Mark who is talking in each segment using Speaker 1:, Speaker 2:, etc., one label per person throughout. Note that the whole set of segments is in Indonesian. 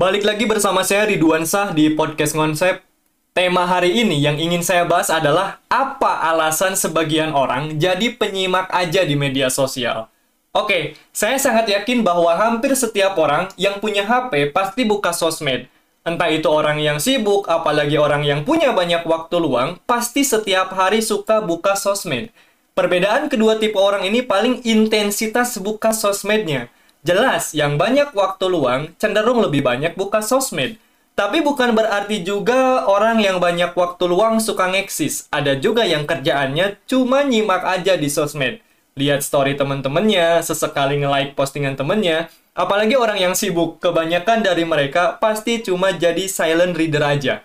Speaker 1: Balik lagi bersama saya Ridwan Sah di podcast Konsep. Tema hari ini yang ingin saya bahas adalah apa alasan sebagian orang jadi penyimak aja di media sosial. Oke, saya sangat yakin bahwa hampir setiap orang yang punya HP pasti buka sosmed. Entah itu orang yang sibuk, apalagi orang yang punya banyak waktu luang, pasti setiap hari suka buka sosmed. Perbedaan kedua tipe orang ini paling intensitas buka sosmednya. Jelas, yang banyak waktu luang cenderung lebih banyak buka sosmed. Tapi bukan berarti juga orang yang banyak waktu luang suka ngeksis. Ada juga yang kerjaannya cuma nyimak aja di sosmed. Lihat story temen-temennya, sesekali nge-like postingan temennya. Apalagi orang yang sibuk, kebanyakan dari mereka pasti cuma jadi silent reader aja.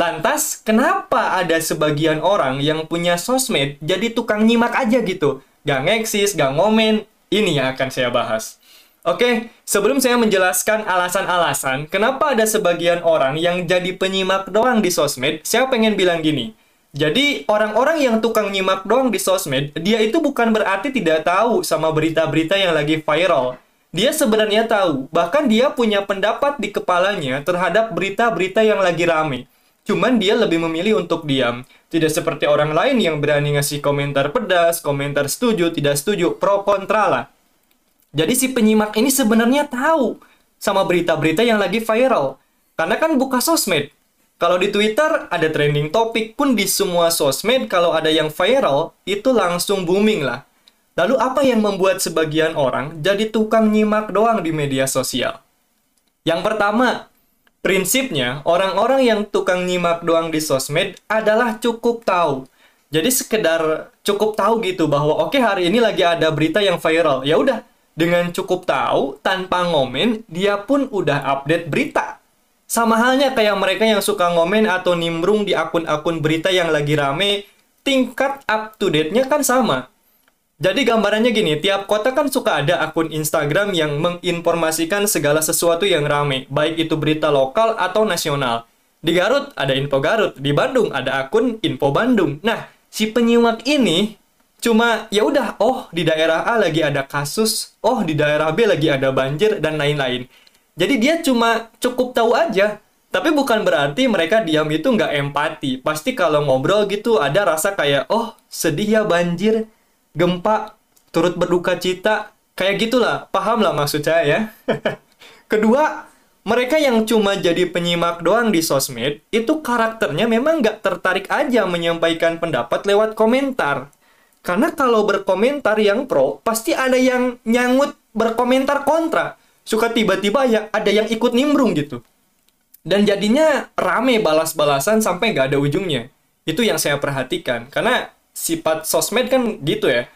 Speaker 1: Lantas, kenapa ada sebagian orang yang punya sosmed jadi tukang nyimak aja gitu? Gak ngeksis, gak ngomen, ini yang akan saya bahas. Oke, sebelum saya menjelaskan alasan-alasan kenapa ada sebagian orang yang jadi penyimak doang di sosmed, saya pengen bilang gini. Jadi, orang-orang yang tukang nyimak doang di sosmed, dia itu bukan berarti tidak tahu sama berita-berita yang lagi viral. Dia sebenarnya tahu, bahkan dia punya pendapat di kepalanya terhadap berita-berita yang lagi rame. Cuman dia lebih memilih untuk diam. Tidak seperti orang lain yang berani ngasih komentar pedas, komentar setuju, tidak setuju, pro kontra lah. Jadi si penyimak ini sebenarnya tahu sama berita-berita yang lagi viral. Karena kan buka sosmed. Kalau di Twitter ada trending topik pun di semua sosmed kalau ada yang viral itu langsung booming lah. Lalu apa yang membuat sebagian orang jadi tukang nyimak doang di media sosial? Yang pertama, prinsipnya orang-orang yang tukang nyimak doang di sosmed adalah cukup tahu. Jadi sekedar cukup tahu gitu bahwa oke okay, hari ini lagi ada berita yang viral. Ya udah, dengan cukup tahu, tanpa ngomen, dia pun udah update berita. Sama halnya kayak mereka yang suka ngomen atau nimbrung di akun-akun berita yang lagi rame, tingkat up to date-nya kan sama. Jadi gambarannya gini, tiap kota kan suka ada akun Instagram yang menginformasikan segala sesuatu yang rame, baik itu berita lokal atau nasional. Di Garut ada info Garut, di Bandung ada akun info Bandung. Nah, si penyimak ini cuma ya udah oh di daerah A lagi ada kasus oh di daerah B lagi ada banjir dan lain-lain. Jadi dia cuma cukup tahu aja. Tapi bukan berarti mereka diam itu nggak empati. Pasti kalau ngobrol gitu ada rasa kayak oh sedih ya banjir gempa turut berduka cita. Kayak gitulah paham lah maksud saya ya. Kedua mereka yang cuma jadi penyimak doang di sosmed itu karakternya memang nggak tertarik aja menyampaikan pendapat lewat komentar karena kalau berkomentar yang pro, pasti ada yang nyangut berkomentar kontra. Suka tiba-tiba ya ada yang ikut nimbrung gitu. Dan jadinya rame balas-balasan sampai nggak ada ujungnya. Itu yang saya perhatikan. Karena sifat sosmed kan gitu ya.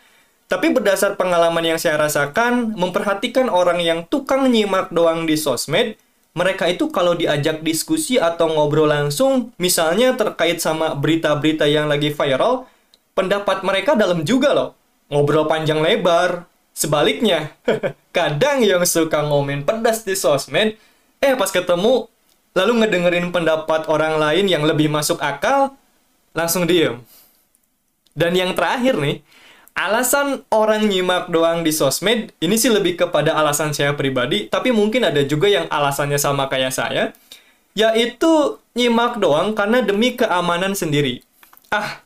Speaker 1: Tapi berdasar pengalaman yang saya rasakan, memperhatikan orang yang tukang nyimak doang di sosmed, mereka itu kalau diajak diskusi atau ngobrol langsung, misalnya terkait sama berita-berita yang lagi viral, pendapat mereka dalam juga loh. Ngobrol panjang lebar. Sebaliknya, kadang yang suka ngomen pedas di sosmed, eh pas ketemu, lalu ngedengerin pendapat orang lain yang lebih masuk akal, langsung diem. Dan yang terakhir nih, alasan orang nyimak doang di sosmed, ini sih lebih kepada alasan saya pribadi, tapi mungkin ada juga yang alasannya sama kayak saya, yaitu nyimak doang karena demi keamanan sendiri. Ah,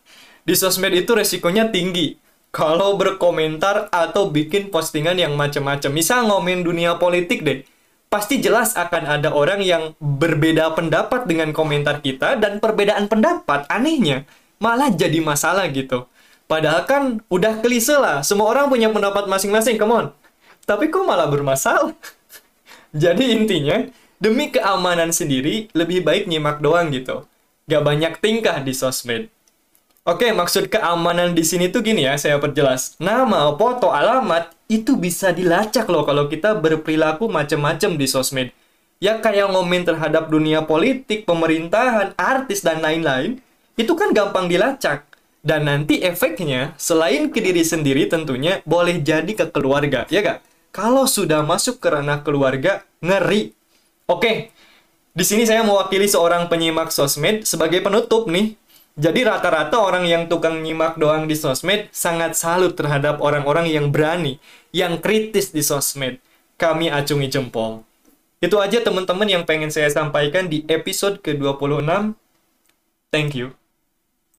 Speaker 1: di sosmed itu resikonya tinggi. Kalau berkomentar atau bikin postingan yang macam-macam, misal ngomongin dunia politik deh, pasti jelas akan ada orang yang berbeda pendapat dengan komentar kita dan perbedaan pendapat anehnya malah jadi masalah gitu. Padahal kan udah klise lah, semua orang punya pendapat masing-masing, come on. Tapi kok malah bermasalah? jadi intinya, demi keamanan sendiri, lebih baik nyimak doang gitu. Gak banyak tingkah di sosmed. Oke, maksud keamanan di sini tuh gini ya, saya perjelas. Nama, foto, alamat itu bisa dilacak loh kalau kita berperilaku macam-macam di sosmed. Ya kayak ngomen terhadap dunia politik, pemerintahan, artis dan lain-lain, itu kan gampang dilacak. Dan nanti efeknya, selain ke diri sendiri tentunya, boleh jadi ke keluarga, ya gak? Kalau sudah masuk ke ranah keluarga, ngeri. Oke, di sini saya mewakili seorang penyimak sosmed sebagai penutup nih. Jadi rata-rata orang yang tukang nyimak doang di sosmed sangat salut terhadap orang-orang yang berani, yang kritis di sosmed. Kami acungi jempol. Itu aja teman-teman yang pengen saya sampaikan di episode ke-26. Thank you.